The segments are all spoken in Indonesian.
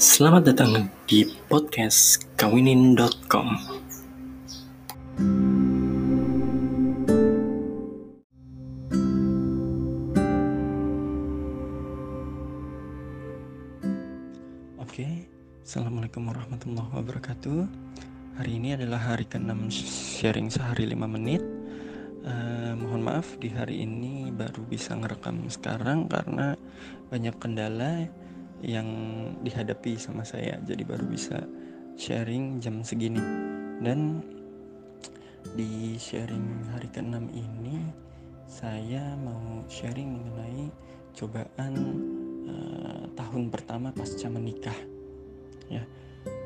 Selamat datang di podcast kawinin.com. Oke, Assalamualaikum warahmatullahi wabarakatuh. Hari ini adalah hari ke-6 sharing sehari 5 menit. Uh, mohon maaf di hari ini baru bisa ngerekam sekarang karena banyak kendala yang dihadapi sama saya jadi baru bisa sharing jam segini. Dan di sharing hari ke-6 ini saya mau sharing mengenai cobaan uh, tahun pertama pasca menikah. Ya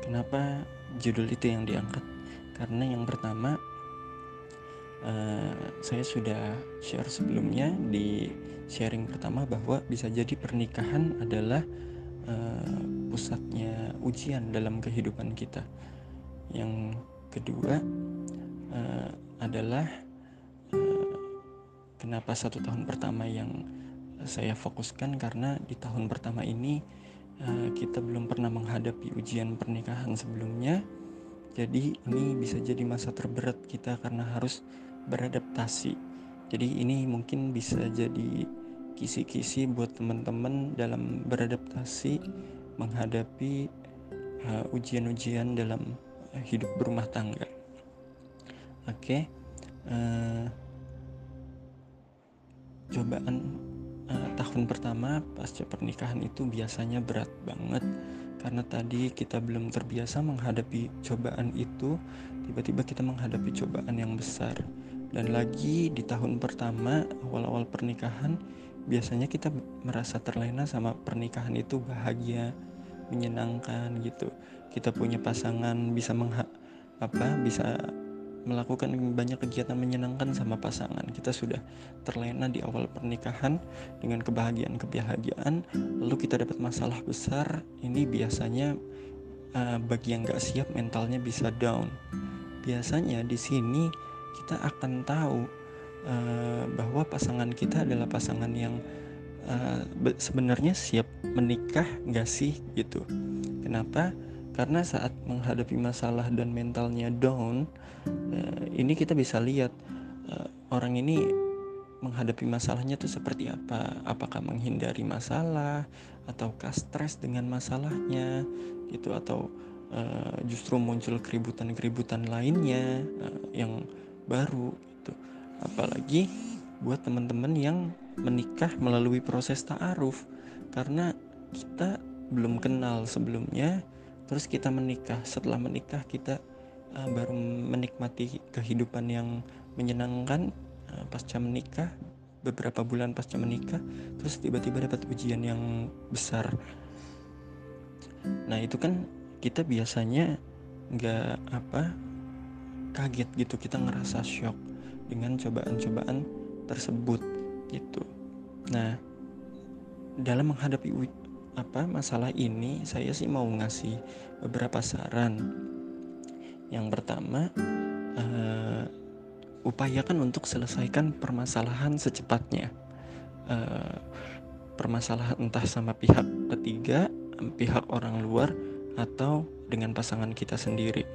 kenapa judul itu yang diangkat? Karena yang pertama uh, saya sudah share sebelumnya di sharing pertama bahwa bisa jadi pernikahan adalah uh, pusatnya ujian dalam kehidupan kita. Yang kedua uh, adalah uh, kenapa satu tahun pertama yang saya fokuskan karena di tahun pertama ini uh, kita belum pernah menghadapi ujian pernikahan sebelumnya. Jadi ini bisa jadi masa terberat kita karena harus beradaptasi. Jadi ini mungkin bisa jadi kisi-kisi buat teman-teman dalam beradaptasi menghadapi uh, ujian-ujian uh, dalam hidup berumah tangga. Oke, okay. uh, cobaan uh, tahun pertama pasca pernikahan itu biasanya berat banget karena tadi kita belum terbiasa menghadapi cobaan itu, tiba-tiba kita menghadapi cobaan yang besar. Dan lagi di tahun pertama awal-awal pernikahan biasanya kita merasa terlena sama pernikahan itu bahagia menyenangkan gitu. Kita punya pasangan bisa mengha apa bisa melakukan banyak kegiatan menyenangkan sama pasangan. Kita sudah terlena di awal pernikahan dengan kebahagiaan-kebahagiaan lalu kita dapat masalah besar ini biasanya uh, bagi yang nggak siap mentalnya bisa down. Biasanya di sini kita akan tahu uh, bahwa pasangan kita adalah pasangan yang uh, sebenarnya siap menikah nggak sih gitu. Kenapa? Karena saat menghadapi masalah dan mentalnya down uh, ini kita bisa lihat uh, orang ini menghadapi masalahnya tuh seperti apa. Apakah menghindari masalah ataukah stres dengan masalahnya gitu atau uh, justru muncul keributan-keributan lainnya uh, yang baru apalagi buat teman-teman yang menikah melalui proses ta'aruf. Karena kita belum kenal sebelumnya terus kita menikah. Setelah menikah kita uh, baru menikmati kehidupan yang menyenangkan uh, pasca menikah beberapa bulan pasca menikah terus tiba-tiba dapat ujian yang besar. Nah itu kan kita biasanya nggak apa kaget gitu kita ngerasa shock dengan cobaan-cobaan tersebut gitu. Nah, dalam menghadapi apa masalah ini, saya sih mau ngasih beberapa saran. Yang pertama, uh, upayakan untuk selesaikan permasalahan secepatnya. Uh, permasalahan entah sama pihak ketiga, pihak orang luar, atau dengan pasangan kita sendiri.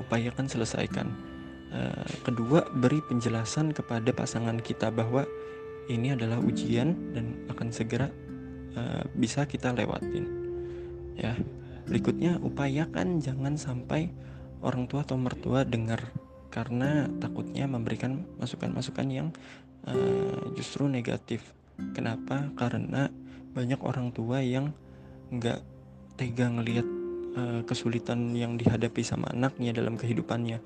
Upayakan selesaikan Eh, kedua, beri penjelasan kepada pasangan kita bahwa ini adalah ujian dan akan segera uh, bisa kita lewatin. Ya. Berikutnya, upayakan jangan sampai orang tua atau mertua dengar karena takutnya memberikan masukan-masukan yang uh, justru negatif. Kenapa? Karena banyak orang tua yang nggak tega ngelihat uh, kesulitan yang dihadapi sama anaknya dalam kehidupannya.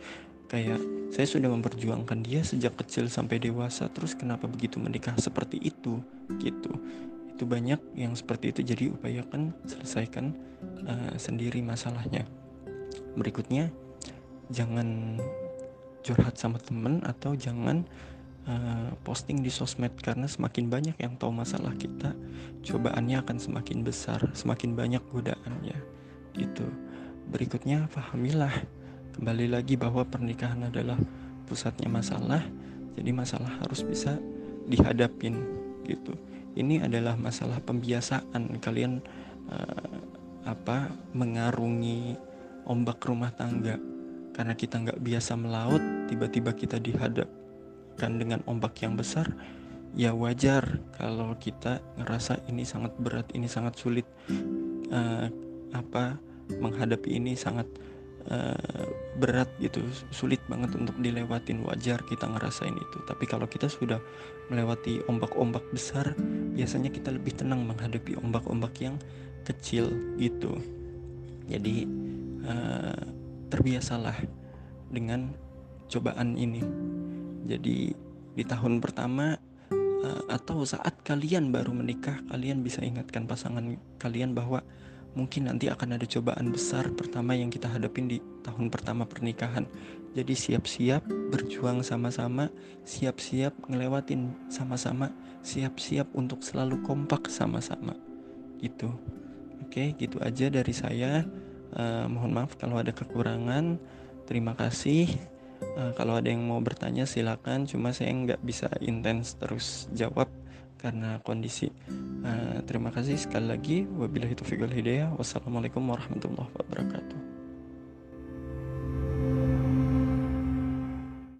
Kayak saya sudah memperjuangkan dia sejak kecil sampai dewasa terus kenapa begitu menikah seperti itu? Gitu. Itu banyak yang seperti itu. Jadi upayakan selesaikan uh, sendiri masalahnya. Berikutnya jangan curhat sama temen atau jangan uh, posting di sosmed karena semakin banyak yang tahu masalah kita cobaannya akan semakin besar semakin banyak godaannya gitu. Berikutnya pahamilah Kembali lagi bahwa pernikahan adalah pusatnya masalah, jadi masalah harus bisa dihadapin gitu. Ini adalah masalah pembiasaan. Kalian uh, apa mengarungi ombak rumah tangga. Karena kita nggak biasa melaut tiba-tiba kita dihadapkan dengan ombak yang besar ya wajar kalau kita ngerasa ini sangat berat ini sangat sulit. Uh, apa menghadapi ini sangat uh, berat gitu sulit banget untuk dilewatin wajar kita ngerasain itu. Tapi kalau kita sudah melewati ombak-ombak besar biasanya kita lebih tenang menghadapi ombak-ombak yang kecil gitu. Jadi uh, terbiasalah dengan cobaan ini. Jadi di tahun pertama uh, atau saat kalian baru menikah kalian bisa ingatkan pasangan kalian bahwa mungkin nanti akan ada cobaan besar pertama yang kita hadapin di tahun pertama pernikahan. Jadi siap-siap berjuang sama-sama, siap-siap ngelewatin sama-sama, siap-siap untuk selalu kompak sama-sama. Gitu. Oke, gitu aja dari saya. Uh, mohon maaf kalau ada kekurangan. Terima kasih. Uh, kalau ada yang mau bertanya silakan. Cuma saya nggak bisa intens terus jawab karena kondisi. Uh, terima kasih sekali lagi. Wabillahi taufiq wal hidayah. Wassalamualaikum warahmatullahi wabarakatuh.